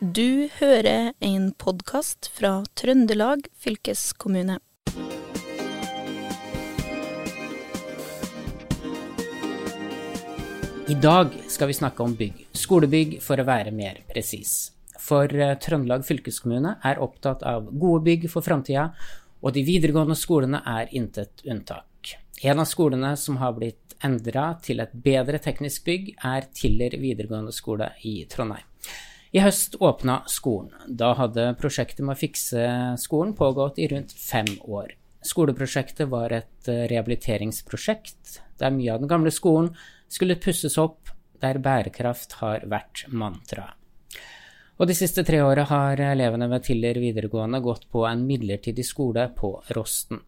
Du hører en podkast fra Trøndelag fylkeskommune. I dag skal vi snakke om bygg. Skolebygg, for å være mer presis. For eh, Trøndelag fylkeskommune er opptatt av gode bygg for framtida, og de videregående skolene er intet unntak. En av skolene som har blitt endra til et bedre teknisk bygg, er Tiller videregående skole i Trondheim. I høst åpna skolen. Da hadde prosjektet med å fikse skolen pågått i rundt fem år. Skoleprosjektet var et eh, rehabiliteringsprosjekt der mye av den gamle skolen skulle pusses opp, der bærekraft har vært mantra. Og de siste tre åra har elevene ved Tiller videregående gått på en midlertidig skole på Rosten.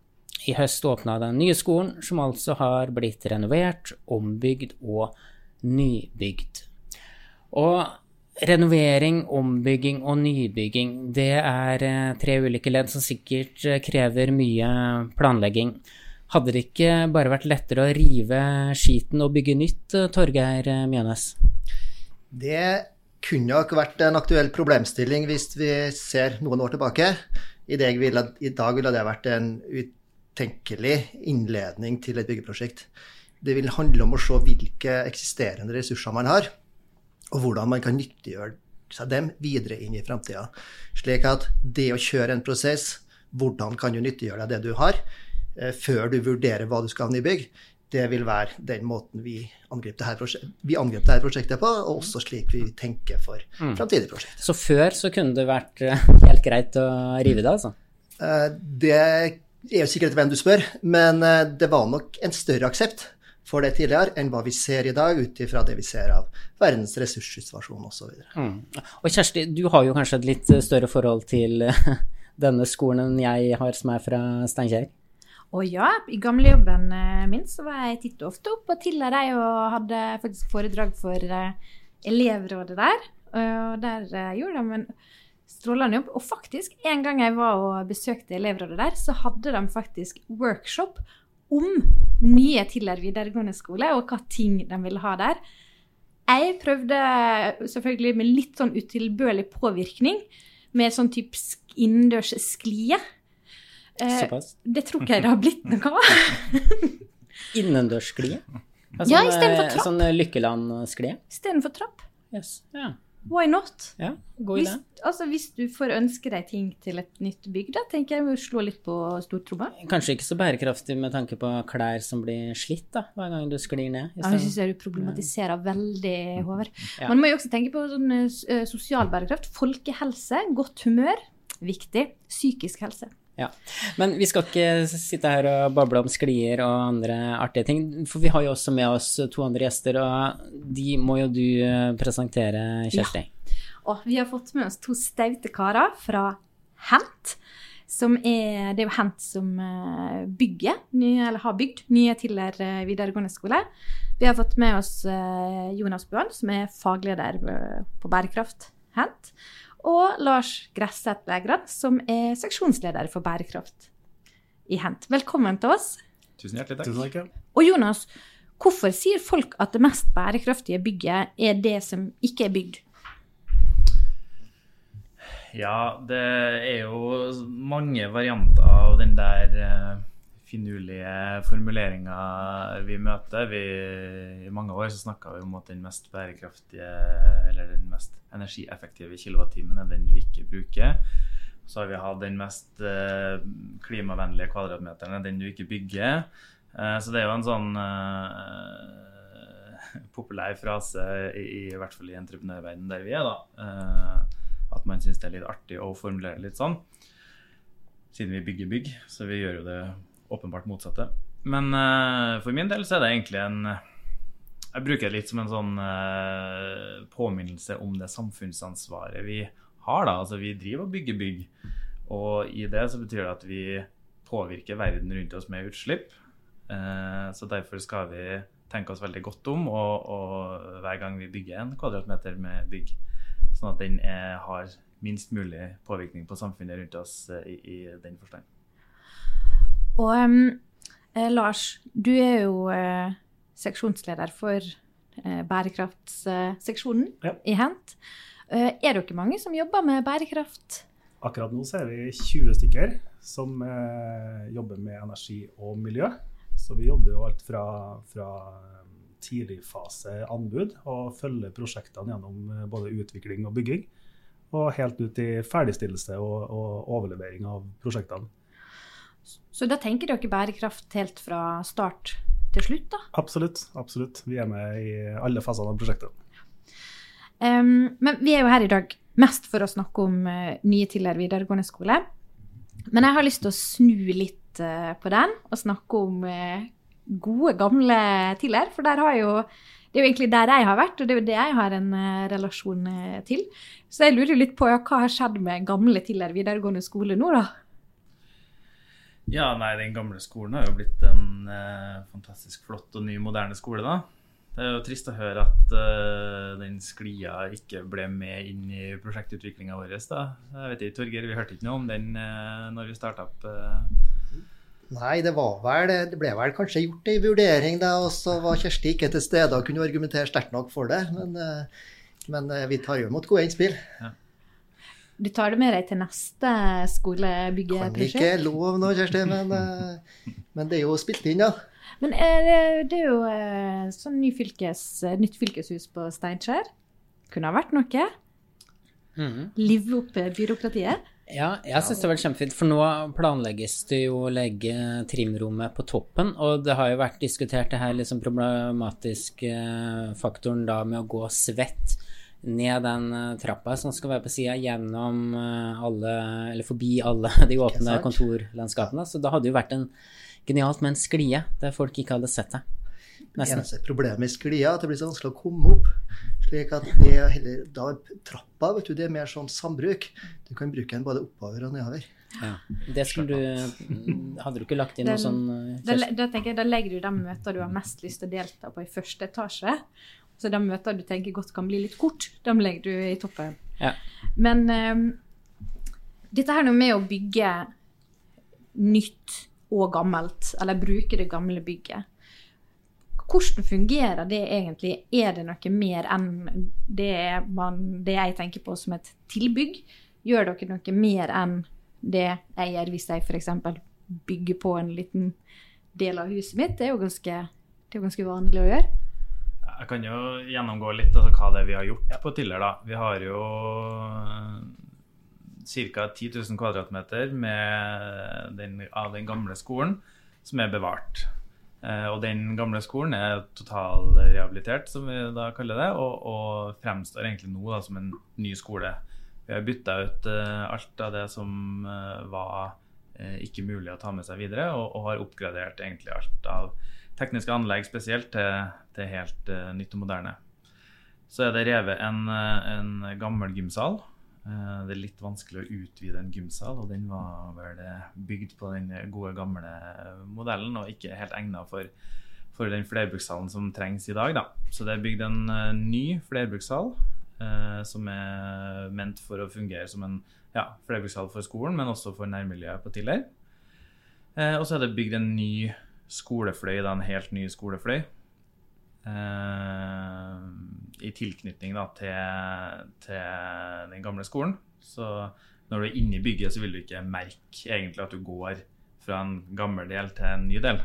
I høst åpna den nye skolen, som altså har blitt renovert, ombygd og nybygd. Og renovering, ombygging og nybygging, det er eh, tre ulike ledd som sikkert eh, krever mye planlegging. Hadde det ikke bare vært lettere å rive skiten og bygge nytt, eh, Torgeir Mjønes? Det kunne nok vært en aktuell problemstilling hvis vi ser noen år tilbake. I, dag ville, i dag ville det vært en utenkelig innledning til et byggeprosjekt. Det vil handle om å se hvilke eksisterende ressurser man har, og hvordan man kan nyttiggjøre seg dem videre inn i framtida. Slik at det å kjøre en prosess, hvordan kan du nyttiggjøre deg det du har, eh, før du vurderer hva du skal ha nybygg, det vil være den måten vi angriper dette, prosjektet, vi angriper dette prosjektet på, og også slik vi tenker for mm. framtidige prosjekter. Så før så kunne det vært eh, helt greit å rive det, altså? Eh, det er jo sikkert hvem du spør, men det var nok en større aksept for det tidligere enn hva vi ser i dag, ut ifra det vi ser av verdens ressurssituasjon osv. Mm. Og Kjersti, du har jo kanskje et litt større forhold til denne skolen enn jeg har, som er fra Steinkjer? Å ja, i gamlejobben eh, min så var jeg titt og ofte opp og Tilla deg og hadde faktisk foredrag for uh, elevrådet der. Og der uh, gjorde de en strålende jobb. Og faktisk, en gang jeg var og besøkte elevrådet der, så hadde de faktisk workshop om nye Tiller videregående skole og hva ting de ville ha der. Jeg prøvde selvfølgelig med litt sånn utilbørlig påvirkning, med sånn type innendørs sklie. Eh, Såpass? Det tror ikke jeg det har blitt noe av. Ja, Altså, ja, istedenfor trapp. Sånn Lykkeland-sklie? Istedenfor trapp. Yes. Ja. Why not? Ja, god idé. Hvis, altså, hvis du får ønske deg ting til et nytt bygg, da tenker jeg vi slå litt på stortromma. Kanskje ikke så bærekraftig med tanke på klær som blir slitt da, hver gang du sklir ned. Ja, jeg syns du problematiserer ja. veldig, Håvard. Ja. Man må jo også tenke på sånn, uh, sosial bærekraft. Folkehelse, godt humør, viktig. Psykisk helse. Ja. Men vi skal ikke sitte her og bable om sklier og andre artige ting, for vi har jo også med oss to andre gjester, og de må jo du eh, presentere, Kjersti. Ja. Og vi har fått med oss to staute karer fra Hent. Som er, det er jo Hent som eh, bygger, eller har bygd, nye Tiller eh, videregående skole. Vi har fått med oss Jonas Bøhn, som er fagleder på bærekraft Hent og Lars Gresseth Lægrad, som er seksjonsleder for bærekraft i Hent. Velkommen til oss. Tusen hjertelig takk. Tusen takk. Og Jonas, hvorfor sier folk at det mest bærekraftige bygget er det som ikke er bygd? Ja, det er jo mange varianter av den der uh finurlige formuleringer vi møter. Vi, I mange år så snakka vi om at den mest bærekraftige eller den mest energieffektive kilowattimen er den du ikke bruker. Så har vi hatt den mest eh, klimavennlige kvadratmeteren, den du ikke bygger. Eh, så det er jo en sånn eh, populær frase, i, i, hvert fall i entreprenørverdenen der vi er, da. At man syns det er litt artig å formulere litt sånn. Siden vi bygger bygg, så vi gjør jo det åpenbart motsatte. Men uh, for min del så er det egentlig en Jeg bruker det litt som en sånn uh, påminnelse om det samfunnsansvaret vi har. da, altså Vi driver og bygger bygg, og i det så betyr det at vi påvirker verden rundt oss med utslipp. Uh, så derfor skal vi tenke oss veldig godt om og, og hver gang vi bygger en kvadratmeter med bygg, sånn at den er, har minst mulig påvirkning på samfunnet rundt oss i, i den forstand. Og eh, Lars, du er jo eh, seksjonsleder for eh, bærekraftsseksjonen ja. i Hent. Eh, Er dere mange som jobber med bærekraft? Akkurat nå så er vi 20 stykker som eh, jobber med energi og miljø. Så vi jobber jo alt fra, fra tidligfaseanbud anbud og følger prosjektene gjennom eh, både utvikling og bygging. Og helt ut i ferdigstillelse og, og overlevering av prosjektene. Så da tenker dere bærekraft helt fra start til slutt, da? Absolutt. absolutt. Vi er med i alle fasene av prosjektet. Um, men vi er jo her i dag mest for å snakke om uh, nye Tiller videregående skole. Men jeg har lyst til å snu litt uh, på den og snakke om uh, gode, gamle Tiller. For der har jo det er jo egentlig der jeg har vært, og det er jo det jeg har en relasjon til. Så jeg lurer jo litt på ja, hva har skjedd med gamle Tiller videregående skole nå, da? Ja, nei, den gamle skolen har jo blitt en eh, fantastisk flott og ny, moderne skole, da. Det er jo trist å høre at eh, den sklia ikke ble med inn i prosjektutviklinga vår. da. Jeg vet ikke, Torgeir, vi hørte ikke noe om den eh, når vi starta opp. Eh. Nei, det var vel Det ble vel kanskje gjort ei vurdering, da, og så var Kjersti ikke til stede og kunne argumentere sterkt nok for det. Men, eh, men vi tar jo imot gode innspill. Du tar det med deg til neste skolebyggeprosjekt? Kan ikke lov nå, Kjersti, men, eh, men det er jo spilt inn, da. Men eh, det- det er jo eh, sånn ny fylkes, nytt fylkeshus på Steinkjer. Kunne ha vært noe. Mhm. Live opp byråkratiet. Ja, jeg syns det var kjempefint, for nå planlegges det jo å legge trimrommet på toppen, og det har jo vært diskutert det her liksom problematiske faktoren da med å gå svett ned den eh, trappa som skal være på sida gjennom eh, alle, eller forbi alle de åpne kontorlandskapene, så da hadde det jo vært en genialt med en sklie der folk ikke hadde sett det. Nesten. Eneste problemet med sklia er at det blir så vanskelig å komme opp. slik at det er heller, da Trappa vet du, det er mer sånn sambruk. Du kan bruke den både oppover og nedover. Ja. Det skulle du Hadde du ikke lagt inn noe sånn eh, Da, da, tenker jeg, da legger du de møtene du har mest lyst til å delta på i første etasje. Så de møter du tenker godt kan bli litt kort, de legger du i toppen. Ja. Men um, dette her med å bygge nytt og gammelt, eller bruke det gamle bygget. Hvordan fungerer det egentlig? Er det noe mer enn det, man, det jeg tenker på som et tilbygg? Gjør dere noe mer enn det jeg gjør hvis jeg f.eks. bygger på en liten del av huset mitt? Det er jo ganske, det er ganske vanlig å gjøre. Jeg kan jo gjennomgå litt altså, hva det er vi har gjort på Tiller. da. Vi har jo ca. 10 000 kvadratmeter med den, av den gamle skolen som er bevart. Eh, og den gamle skolen er totalrehabilitert, som vi da kaller det, og, og fremstår egentlig nå da, som en ny skole. Vi har bytta ut eh, alt av det som eh, var eh, ikke mulig å ta med seg videre, og, og har oppgradert egentlig alt av tekniske anlegg spesielt til, til helt uh, nytt og moderne. Så er det revet en, eh, en gammel gymsal. Uh, det er litt vanskelig å utvide en gymsal, og den var vel bygd på den gode, gamle modellen og ikke helt egnet for, for den flerbrukssalen som trengs i dag. Da. Så det er bygd en uh, ny flerbrukssal eh, som er ment for å fungere som en ja, flerbrukssal for skolen, men også for nærmiljøet på Tiller. Og så er det bygd en ny skolefløy, da, en helt ny skolefløy. Eh, I tilknytning da, til, til den gamle skolen. Så når du er inne i bygget, så vil du ikke merke egentlig at du går fra en gammel del til en ny del.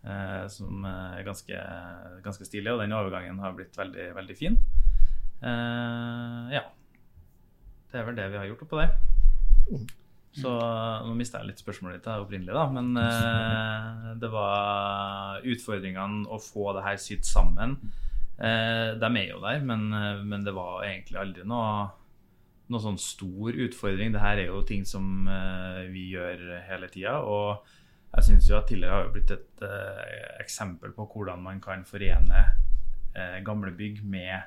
Eh, som er ganske, ganske stilig, og den overgangen har blitt veldig, veldig fin. Eh, ja. Det er vel det vi har gjort oppå der. Så nå mista jeg litt spørsmålet ditt opprinnelig, da. Men eh, det var utfordringene å få det her sydd sammen. Eh, de er jo der, men, eh, men det var egentlig aldri noe, noe sånn stor utfordring. Det her er jo ting som eh, vi gjør hele tida. Og jeg syns jo at tidligere har jo blitt et eh, eksempel på hvordan man kan forene eh, gamle bygg med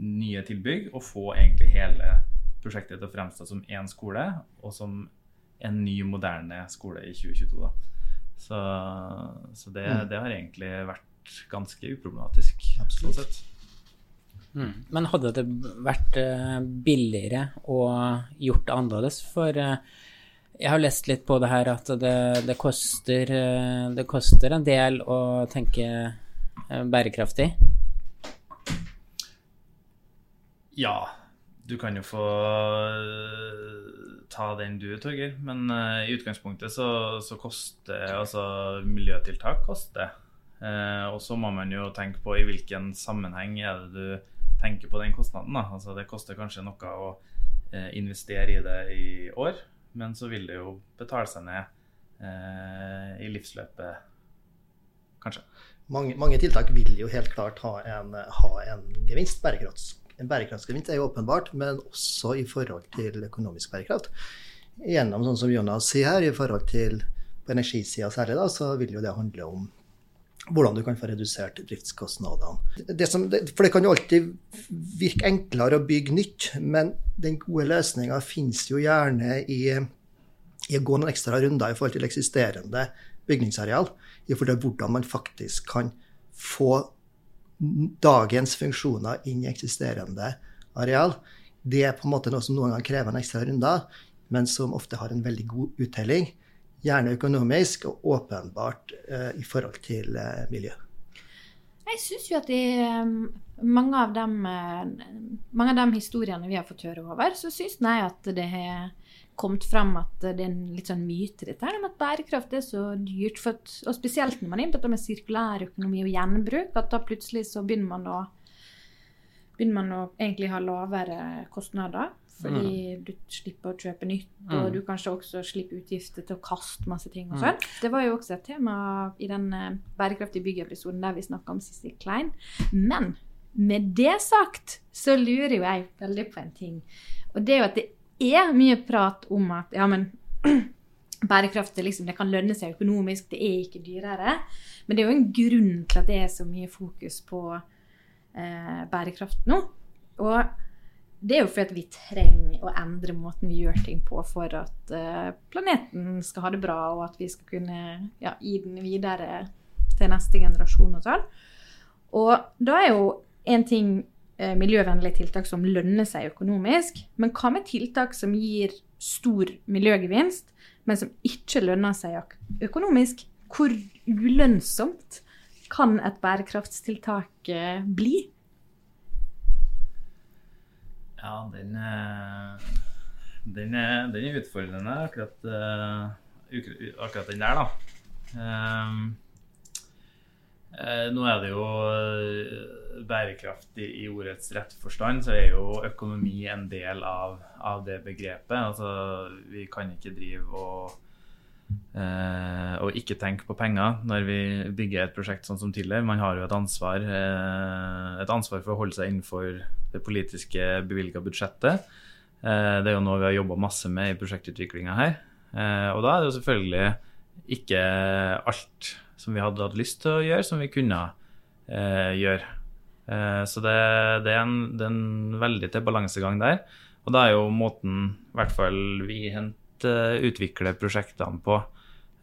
nye tilbygg, og få egentlig hele prosjektet til å fremstå som én skole, og som en ny, moderne skole i 2022. Da. Så, så det, Mm. det har egentlig vært ganske uproblematisk. Absolutt. Sånn sett. Mm. Men hadde det vært eh, billigere og gjort det annerledes? For eh, jeg har lest litt på det her at det, det, koster, eh, det koster en del å tenke bærekraftig. Ja, du kan jo få eh, ta den du, Torgeir. Men uh, i utgangspunktet så, så koster altså miljøtiltak koster. Uh, og så må man jo tenke på i hvilken sammenheng er det du tenker på den kostnaden. da. Altså Det koster kanskje noe å uh, investere i det i år, men så vil det jo betale seg ned i livsløpet, kanskje. Mange, mange tiltak vil jo helt klart ha en, ha en gevinst. Bærekrafts, en bærekraftsgevinst er jo åpenbart, men også i forhold til økonomisk bærekraft. Gjennom, sånn som Jonas sier her, i forhold til på energisida særlig, da, så vil jo det handle om hvordan du kan få redusert driftskostnadene. Det som, for det kan jo alltid virke enklere å bygge nytt, men den gode løsninga finnes jo gjerne i, i, å gå noen ekstra runder i forhold til eksisterende bygningsareal. I forhold til hvordan man faktisk kan få dagens funksjoner inn i eksisterende areal. Det er på en måte noe som noen ganger krever en ekstra runde, men som ofte har en veldig god uttelling. Gjerne økonomisk og åpenbart uh, i forhold til uh, miljø. Jeg syns jo at i mange av, de, mange av de historiene vi har fått høre over, så syns jeg at det har kommet frem at det er en litt sånn myte dette her, om at bærekraft er så dyrt. For at, og spesielt når man er inne på dette med sirkulær økonomi og gjenbruk, at da plutselig så begynner man å, begynner man å egentlig ha lavere kostnader. Fordi mm. du slipper å kjøpe nytt, og mm. du kanskje også slipper utgifter til å kaste masse ting. og mm. sånn. Mm. Det var jo også et tema i den uh, bærekraftige byggepisoden der vi snakka om Sissy Klein. Men med det sagt så lurer jo jeg veldig på en ting. Og det er jo at det er mye prat om at ja, men bærekraft liksom, det kan lønne seg økonomisk, det er ikke dyrere. Men det er jo en grunn til at det er så mye fokus på eh, bærekraft nå. Og det er jo fordi vi trenger å endre måten vi gjør ting på for at eh, planeten skal ha det bra, og at vi skal kunne ja, gi den videre til neste generasjon og sånn. Og da er jo en ting miljøvennlige tiltak som lønner seg økonomisk, men hva med tiltak som gir stor miljøgevinst, men som ikke lønner seg økonomisk? Hvor ulønnsomt kan et bærekraftstiltak uh, bli? Ja, den, er, den, er, den er utfordrende, akkurat, akkurat den der, da. Uh, nå er det jo bærekraftig i ordets rette forstand, så er jo økonomi en del av, av det begrepet. Altså, vi kan ikke drive og Uh, og ikke tenke på penger når vi bygger et prosjekt sånn som tidligere. Man har jo et ansvar, et ansvar for å holde seg innenfor det politiske bevilga budsjettet. Det er jo noe vi har jobba masse med i prosjektutviklinga her. og da er det jo selvfølgelig ikke alt som vi hadde hatt lyst til å gjøre, som vi kunne gjøre. så det, det, er en, det, er en, veldig til balansegang der. Og da er jo måten, i hvert fall vi henter uh, utvikler prosjektene på,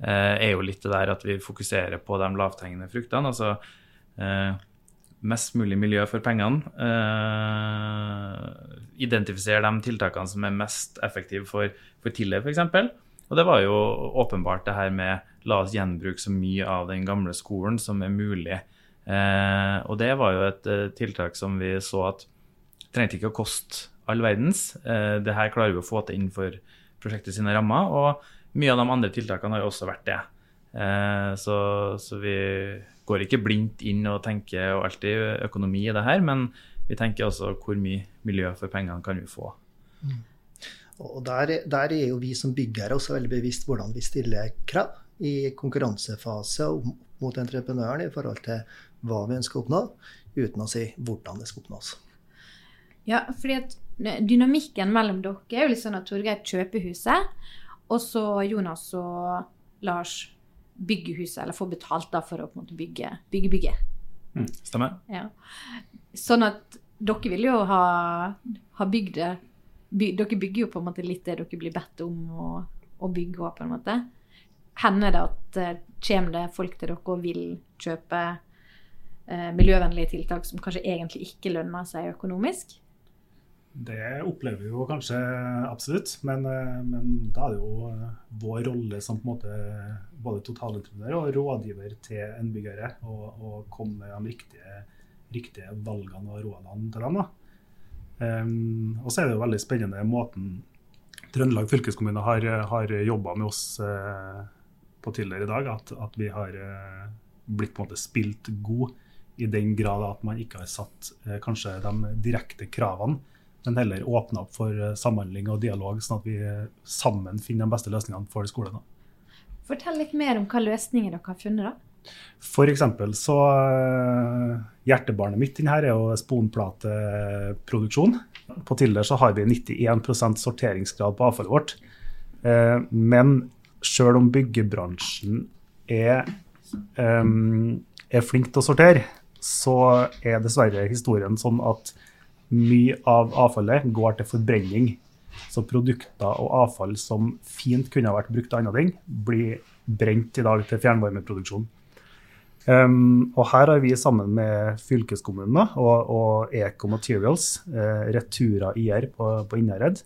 eh, er jo litt det der at vi fokuserer på de lavthengende fruktene. altså uh, mest mulig miljø for pengene. Uh, identifisere de tiltakene som er mest effektive for, for Tiller, f.eks. Og det var jo åpenbart det her med la oss gjenbruke så mye av den gamle skolen som er mulig. Eh, og det var jo et eh, tiltak som vi så at trengte ikke å koste all verdens. det her klarer vi å få til innenfor prosjektet sine rammer. Og mye av de andre tiltakene har jo også vært det. Eh, så, så, vi går ikke blindt inn og tenker og alltid økonomi i det her, men vi tenker også hvor mye miljø for pengene kan vi få. Mm. Og der, der, er jo vi som byggere også veldig bevisst hvordan vi stiller krav i konkurransefase mot entreprenøren i forhold til hva vi ønsker å oppnå, uten å si hvordan det skal oppnås. Ja, fordi at dynamikken mellom dere er jo litt sånn at Torgeir kjøper huset, og så Jonas og Lars bygger huset, eller får betalt da for å på en måte bygge, bygge bygget. Mm, stemmer. Ja. Sånn at dere vil jo ha, ha bygd det by, Dere bygger jo på en måte litt det dere blir bedt om å, å bygge òg, på en måte. Hender det at uh, kommer det folk til dere og vil kjøpe uh, miljøvennlige tiltak som kanskje egentlig ikke lønner seg økonomisk? Det opplever vi jo kanskje absolutt, men, eh, men, da er det jo vår rolle som på en måte både totalentreprenør og rådgiver til innbyggere å komme med de riktige, riktige, valgene og rådene til dem. da. Um, og så er det jo veldig spennende måten Trøndelag fylkeskommune har, har jobba med oss uh, på tidligere i dag. At, at vi har uh, blitt på en måte spilt god i den grad at man ikke har satt uh, kanskje de direkte kravene, men heller åpna opp for samhandling og dialog, sånn at vi sammen finner de beste løsningene for skolen. Fortell litt mer om hva løsninger dere har funnet. da. For eksempel så uh, Hjertebarnet mitt inn her er jo sponplateproduksjon. På Tiller så har vi 91% sorteringsgrad på avfallet vårt. Uh, men sjøl om byggebransjen er, um, er flink til å sortere, så er dessverre historien sånn at mye av avfallet går til forbrenning. Så produkter og avfall som fint kunne ha vært brukt til andre ting, blir brent i dag til fjernvarmeproduksjon. Um, og her har vi sammen med fylkeskommunene og, og Eco Materials, eh, Retura IR på, på Innherred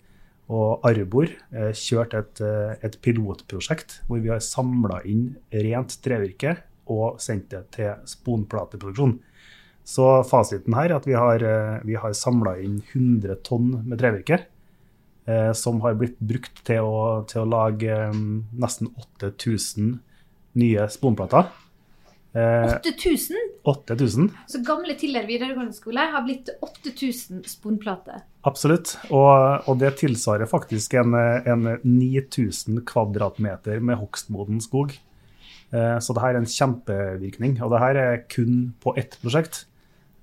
og Arbor eh, kjørt et, eh, et, pilotprosjekt hvor vi har samla inn rent trevirke og sendt det til sponplateproduksjon. Så fasiten her er at vi har, eh, vi har samla inn 100 tonn med trevirke. Eh, som har blitt brukt til å, til å lage nesten 8000 nye sponplater. 8000? Eh, 8000. Så gamle Tiller videregående skole har blitt 8000 sponplater? Absolutt. Og, og, det tilsvarer faktisk en, en 9000 kvadratmeter med hogstmoden skog. Eh, så det her er en kjempevirkning. Og det her er kun på ett prosjekt.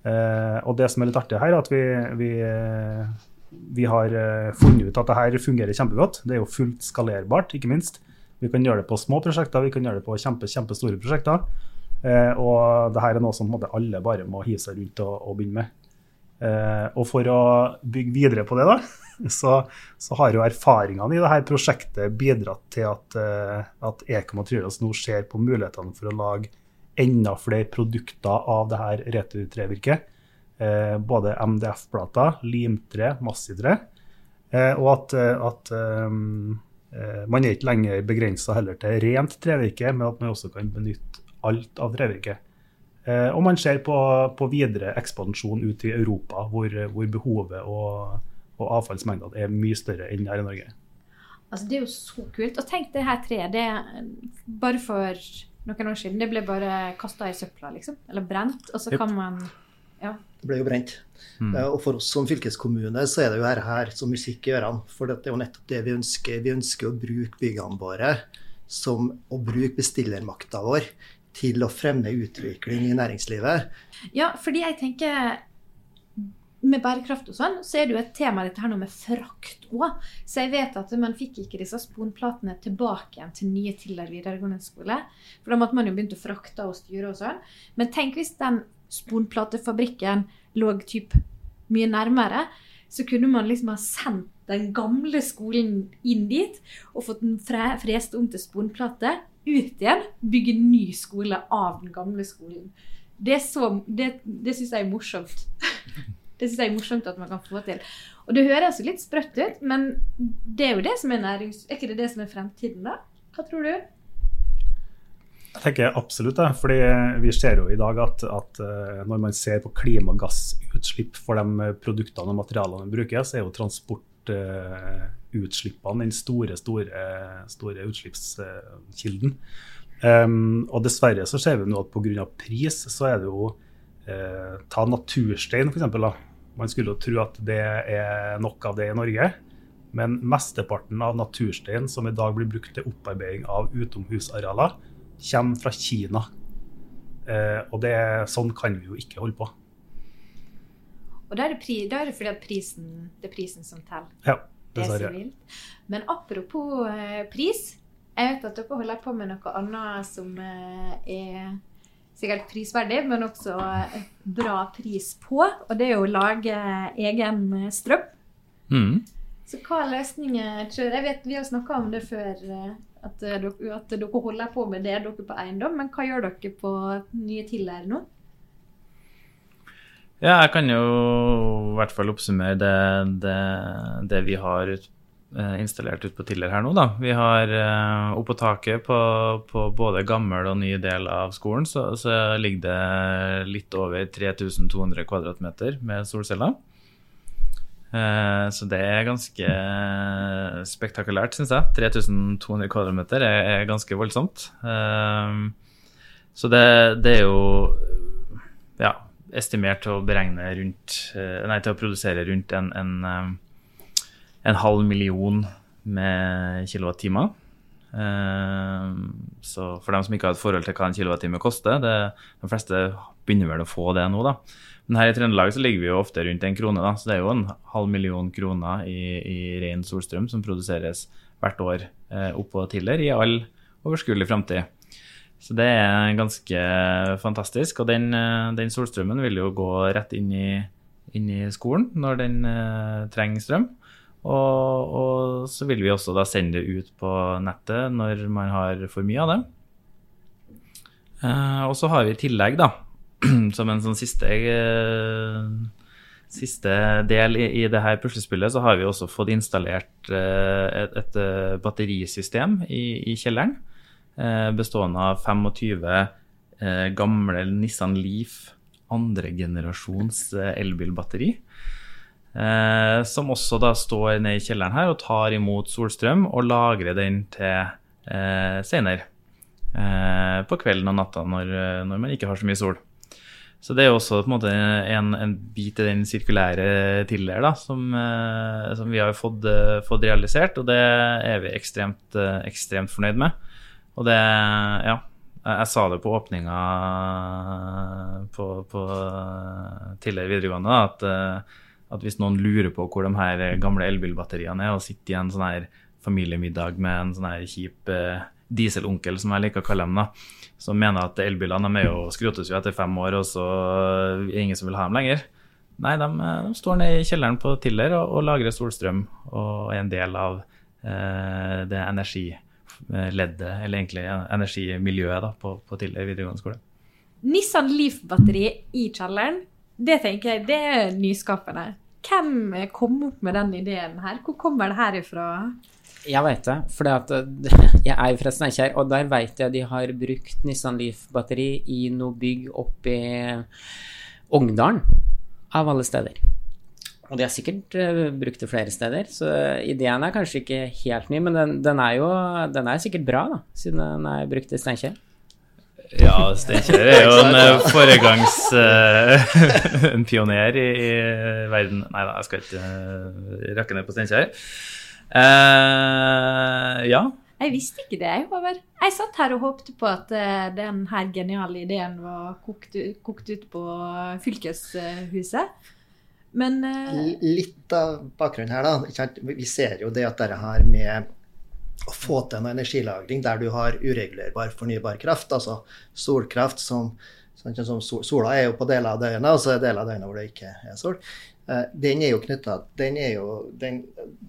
Eh, og det som er litt artig her, er at vi, vi, vi har funnet ut at det her fungerer kjempegodt. Det er jo fullt skalerbart, ikke minst. Vi kan gjøre det på små prosjekter, vi kan gjøre det på kjempe, kjempestore prosjekter. Eh, og det her er noe som måte, alle bare må hive seg rundt og, og begynne med. Eh, og for å bygge videre på det, da, så, så har jo erfaringene i dette prosjektet bidratt til at, eh, at Ekom og Trylas nå ser på mulighetene for å lage enda flere produkter av det her returtrevirket. Eh, både MDF-plater, limtre, massivtre. Eh, og at, eh, at man er ikke lenger begrensa heller til rent trevirke, men at man også kan benytte alt av trevirke. Eh, og man ser på, på, videre ekspansjon ut i Europa, hvor, hvor behovet og, og avfallsmengdene er mye større enn her i Norge. Altså, det er jo så kult. Og tenk det her treet. Det bare for noen år siden det ble bare kasta i søpla, liksom. Eller brent. Og så kan man ja. Det ble jo brent. Mm. Og for oss som fylkeskommune så er det jo her, her som musikk i ørene. For det er jo nettopp det vi ønsker. Vi ønsker å bruke byggene våre som å bruke bestillermakta vår til å fremme utvikling i næringslivet. Ja, fordi jeg tenker med bærekraft og sånn, så er det jo et tema dette her nå med frakt òg. Så jeg vet at man fikk ikke disse sponplatene tilbake igjen til nye Tiller videregående skole. For da måtte man jo begynt å frakte og styre og sånn. Men tenk hvis den sponplatefabrikken lå typ mye nærmere, så kunne man liksom ha sendt den gamle skolen inn dit og fått den frest om til sponplate ut igjen, bygge ny skole av den gamle skolen. Det, er det, det syns jeg er morsomt. det syns jeg er morsomt at man kan få til. Og det høres jo litt sprøtt ut, men det er jo det som er nærings... Er ikke det det som er fremtiden, da? Hva tror du? Jeg tenker absolutt det. fordi vi ser jo i dag at, at eh, når man ser på klimagassutslipp for de produktene og materialene vi bruker, så er jo transport utslippene den store, store, store utslippskilden. Um, og dessverre så ser vi nå at pga. pris så er det jo eh, Ta naturstein, f.eks. Man skulle jo tro at det er nok av det i Norge. Men mesteparten av naturstein som i dag blir brukt til opparbeiding av utomhusarealer, kommer fra Kina. Eh, og det, sånn kan vi jo ikke holde på. Og da er er det fordi at prisen, det er prisen som teller. Ja. Det er så vilt. Men apropos eh, pris. Jeg vet at dere holder på med noe annet som eh, er sikkert prisverdig, men også bra pris på. Og det er jo å lage egen eh, strøm. Mm. Så hva er løsninger Jeg vet Vi har snakka om det før, at dere, at dere holder på med det dere på eiendom. Men hva gjør dere på nye Tiller nå? Ja, jeg kan jo i hvert fall oppsummere det, det, det vi har eh, installert ut på Tiller her nå. Da. Vi har uh, oppå taket på, på, både gammel og ny del av skolen så, så ligger det litt over 3200 kvadratmeter med solceller. Eh, så det er ganske spektakulært, syns jeg. 3200 kvadratmeter er, er ganske voldsomt. Eh, så det, det er jo ja, estimert til å rundt eh, Nei, til å produsere rundt en, en, eh, en halv million med kilowattimer. Eh, Så for dem som ikke har et forhold til hva en kilowattime koster, det, de fleste begynner vel å få det nå, da. Men her i Trøndelag så ligger vi jo ofte rundt en krone, da, så det er jo en halv million kroner i, i ren solstrøm som produseres hvert år oppå Tiller i all overskuelig framtid. Så det er ganske fantastisk. Og den, eh, den solstrømmen vil jo gå rett inn i, inn i skolen når den uh, trenger strøm. Og, og så vil vi også da sende det ut på nettet når man har for mye av det. Uh, og så har vi i tillegg, da, som en sånn siste uh, Siste del i, i det her puslespillet, så har vi også fått installert et, et batterisystem i, i kjelleren. Eh, bestående av 25 eh, gamle Nissan Leaf andregenerasjons eh, elbilbatteri. Som også da står nede i kjelleren her og tar imot solstrøm og lagrer den til senere. På kvelden og natta når, når man ikke har så mye sol. Så det er også på en måte en, en bit i den sirkulære tiller da, som, som vi har fått, fått realisert, og det er vi ekstremt, ekstremt fornøyd med. Og det Ja, jeg, sa det på åpninga på, på Tiller videregående, da, at, eh, at hvis noen lurer på hvor de her gamle elbilbatteriene er, og sitter i en sånn her familiemiddag med en sånn her kjip eh, dieselonkel, som jeg liker å kalle dem, da, som mener at elbilene er jo, skrotes jo etter fem år, og så er det ingen som vil ha dem lenger. Nei, de, de står nede i kjelleren på Tiller og, og lagrer solstrøm og er en del av eh, det energileddet, eller egentlig energimiljøet da, på, på Tiller videregående skole. Nissan Leaf-batteri i kjelleren, det tenker jeg det er nyskapende. Hvem kom opp med den ideen her? Hvor kommer det her ifra? Jeg vet det, for jeg er fra Steinkjer, og der vet jeg de har brukt Nissan Leaf-batteri i noe bygg oppe i Ongdalen, av alle steder. Og de har sikkert eh, brukt det flere steder, så ideen er kanskje ikke helt ny, men den, den er jo den er sikkert bra, da, siden den er brukt i Steinkjer. Ja, Steinkjer er jo en eh, foregangs... eh, en pioner i, i verden. Nei da, jeg skal ikke uh, rakke ned på Steinkjer. Eh, ja. Jeg visste ikke det, jeg. Jeg satt her og håpte på at den her geniale ideen var kokt, kokt ut på fylkeshuset. Men uh... Litt av bakgrunnen her, da. Vi ser jo det at dette her med å få til en energilagring der du har uregulerbar fornybar kraft, altså solkraft som, sånn som Sola er jo på deler av døgnet, og så er deler av døgnet hvor det ikke er sol. Eh, Den er jo knytta den jo, den,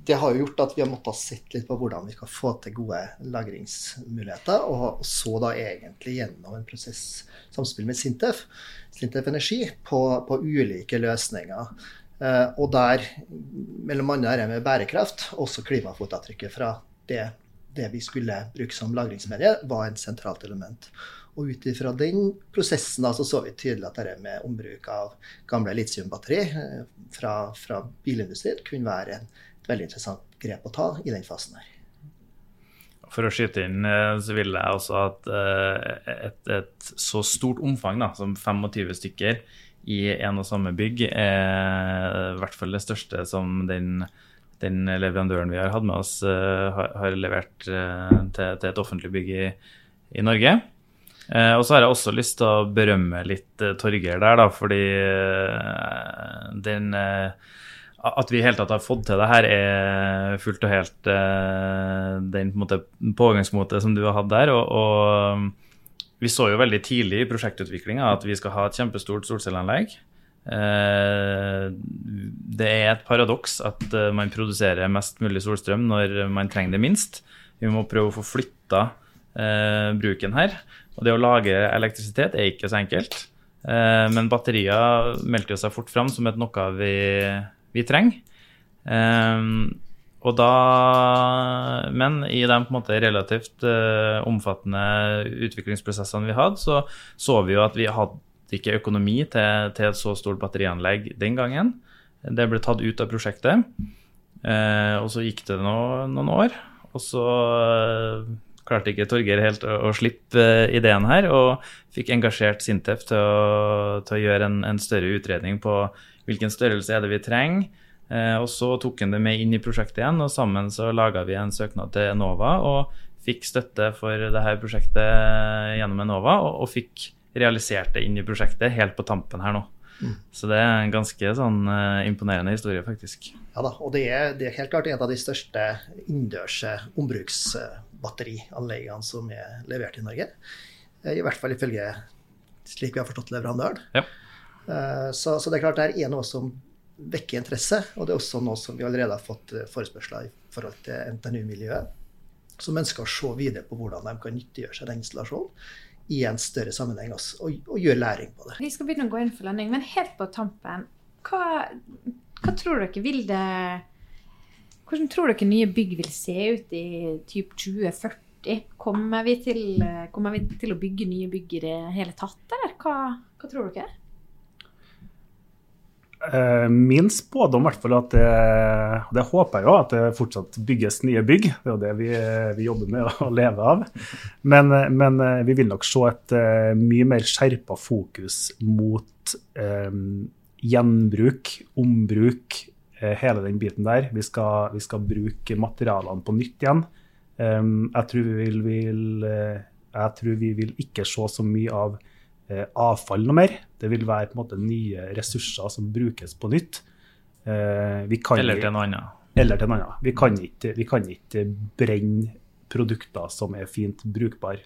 Det har jo gjort at vi har måttet sett litt på hvordan vi skal få til gode lagringsmuligheter, og så da egentlig gjennom en prosess samspill med Sintef, Sintef Energi, på, på ulike løsninger. Eh, og der, mellom annet det med bærekraft, også klimafotavtrykket fra det, det vi skulle bruke som lagringsmedie, var et sentralt element. Og ut ifra den prosessen da, så, vi tydelig at dette med ombruk av gamle litiumbatteri eh, fra, fra bilindustrien kunne være et veldig interessant grep å ta i den fasen her. For å skyte inn, eh, så vil jeg også at eh, et, et så stort omfang da, som 25 stykker i en og samme bygg er i hvert fall det største som den, den leverandøren vi har hatt med oss, eh, har, har levert til, til et offentlig bygg i, i Norge. Eh, og så har jeg også lyst til å berømme litt eh, Torgeir der, da, fordi eh, den eh, At vi i hele tatt har fått til det her, er fullt og helt eh, den på pågangsmotet som du har hatt der. Og, og vi så jo veldig tidlig i prosjektutviklinga at vi skal ha et kjempestort solcelleanlegg. Eh, det er et paradoks at eh, man produserer mest mulig solstrøm når man trenger det minst. Vi må prøve å få flytta eh, bruken her. Og det å lage elektrisitet er ikke så enkelt. Men batterier meldte seg fort fram som et noe vi, vi trenger. Um, og da, men i de måte relativt uh, omfattende utviklingsprosessene vi hadde, så så vi jo at vi hadde ikke økonomi til, til et så stort batterianlegg den gangen. Det ble tatt ut av prosjektet. Uh, og så gikk det no, noen år, og så uh, klarte ikke Torgeir helt å, å slippe ideen her, og fikk engasjert Sintef til å, til å gjøre en, en, større utredning på hvilken størrelse er det vi trenger. Eh, og så tok han det med inn i prosjektet igjen, og sammen så laga vi en søknad til Enova og fikk støtte for dette prosjektet gjennom Enova, og, og fikk realisert det inn i prosjektet helt på tampen her nå. Mm. Så det er en ganske sånn uh, imponerende historie, faktisk. Ja da, og det er, det er helt klart en av de største innendørs ombruksbatterianleggene som er levert i Norge. Eh, I hvert fall ifølge slik vi har forstått leverandøren. Ja. Uh, så, så, det er klart det er noe som vekker interesse, og det er også noe som vi allerede har fått forespørsler i forhold til NTNU-miljøet, som ønsker å se videre på hvordan de kan nyttiggjøre seg den installasjonen i en større sammenheng også, og, og gjøre læring på det. Vi skal begynne å gå inn for landing, men helt på tampen, hva, hva tror dere vil det Hvordan tror dere nye bygg vil se ut i typ 2040? Kommer vi, til, kommer vi til å bygge nye bygg i det hele tatt, eller hva, hva tror dere? Eh, min spådom hvert fall at det, det håper jeg jo, at det fortsatt bygges nye bygg. Det er jo det vi, vi jobber med å leve av. Men, men, eh, vi vil nok se et eh, mye mer skjerpa fokus mot eh, gjenbruk, ombruk, hele den biten der. Vi skal, vi skal bruke materialene på nytt igjen. Um, jeg, tror vi vil, vil, jeg tror vi vil ikke se så mye av uh, avfall noe mer. Det vil være på en måte nye ressurser som brukes på nytt. Eh, eller til noe annet. Eller til noe annet. Vi kan ikke, vi kan ikke brenne produkter som er fint brukbare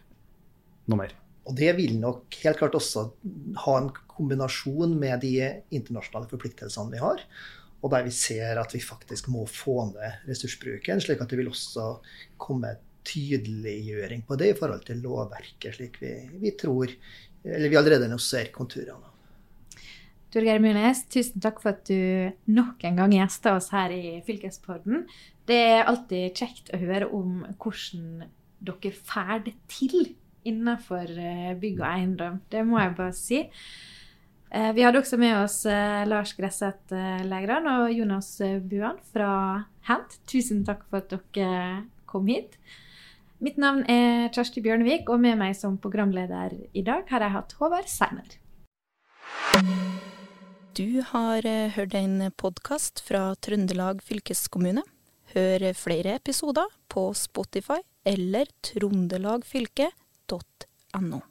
noe mer. Og det vil nok helt klart også ha en kombinasjon med de internasjonale forpliktelsene vi har. Og der vi ser at vi faktisk må få ned ressursbruken, slik at det vil også komme tydeliggjøring på det i forhold til lovverket, slik vi, vi tror eller vi allerede nå ser konturene. Torgeir Myrnes, tusen takk for at du nok en gang gjester oss her i Fylkespodden. Det er alltid kjekt å høre om hvordan dere får det til innenfor eh, bygg og eiendom. Det må jeg bare si. Eh, vi hadde også med oss eh, Lars Gresseth Lægran og Jonas Buan fra Hent. Tusen takk for at dere kom hit. Mitt navn er Kjersti Bjørnevik, og med meg som programleder i dag har jeg hatt Håvard Seiner. Du har eh, hørt en podkast fra Trøndelag fylkeskommune. Hør flere episoder på Spotify eller trondelagfylket.no.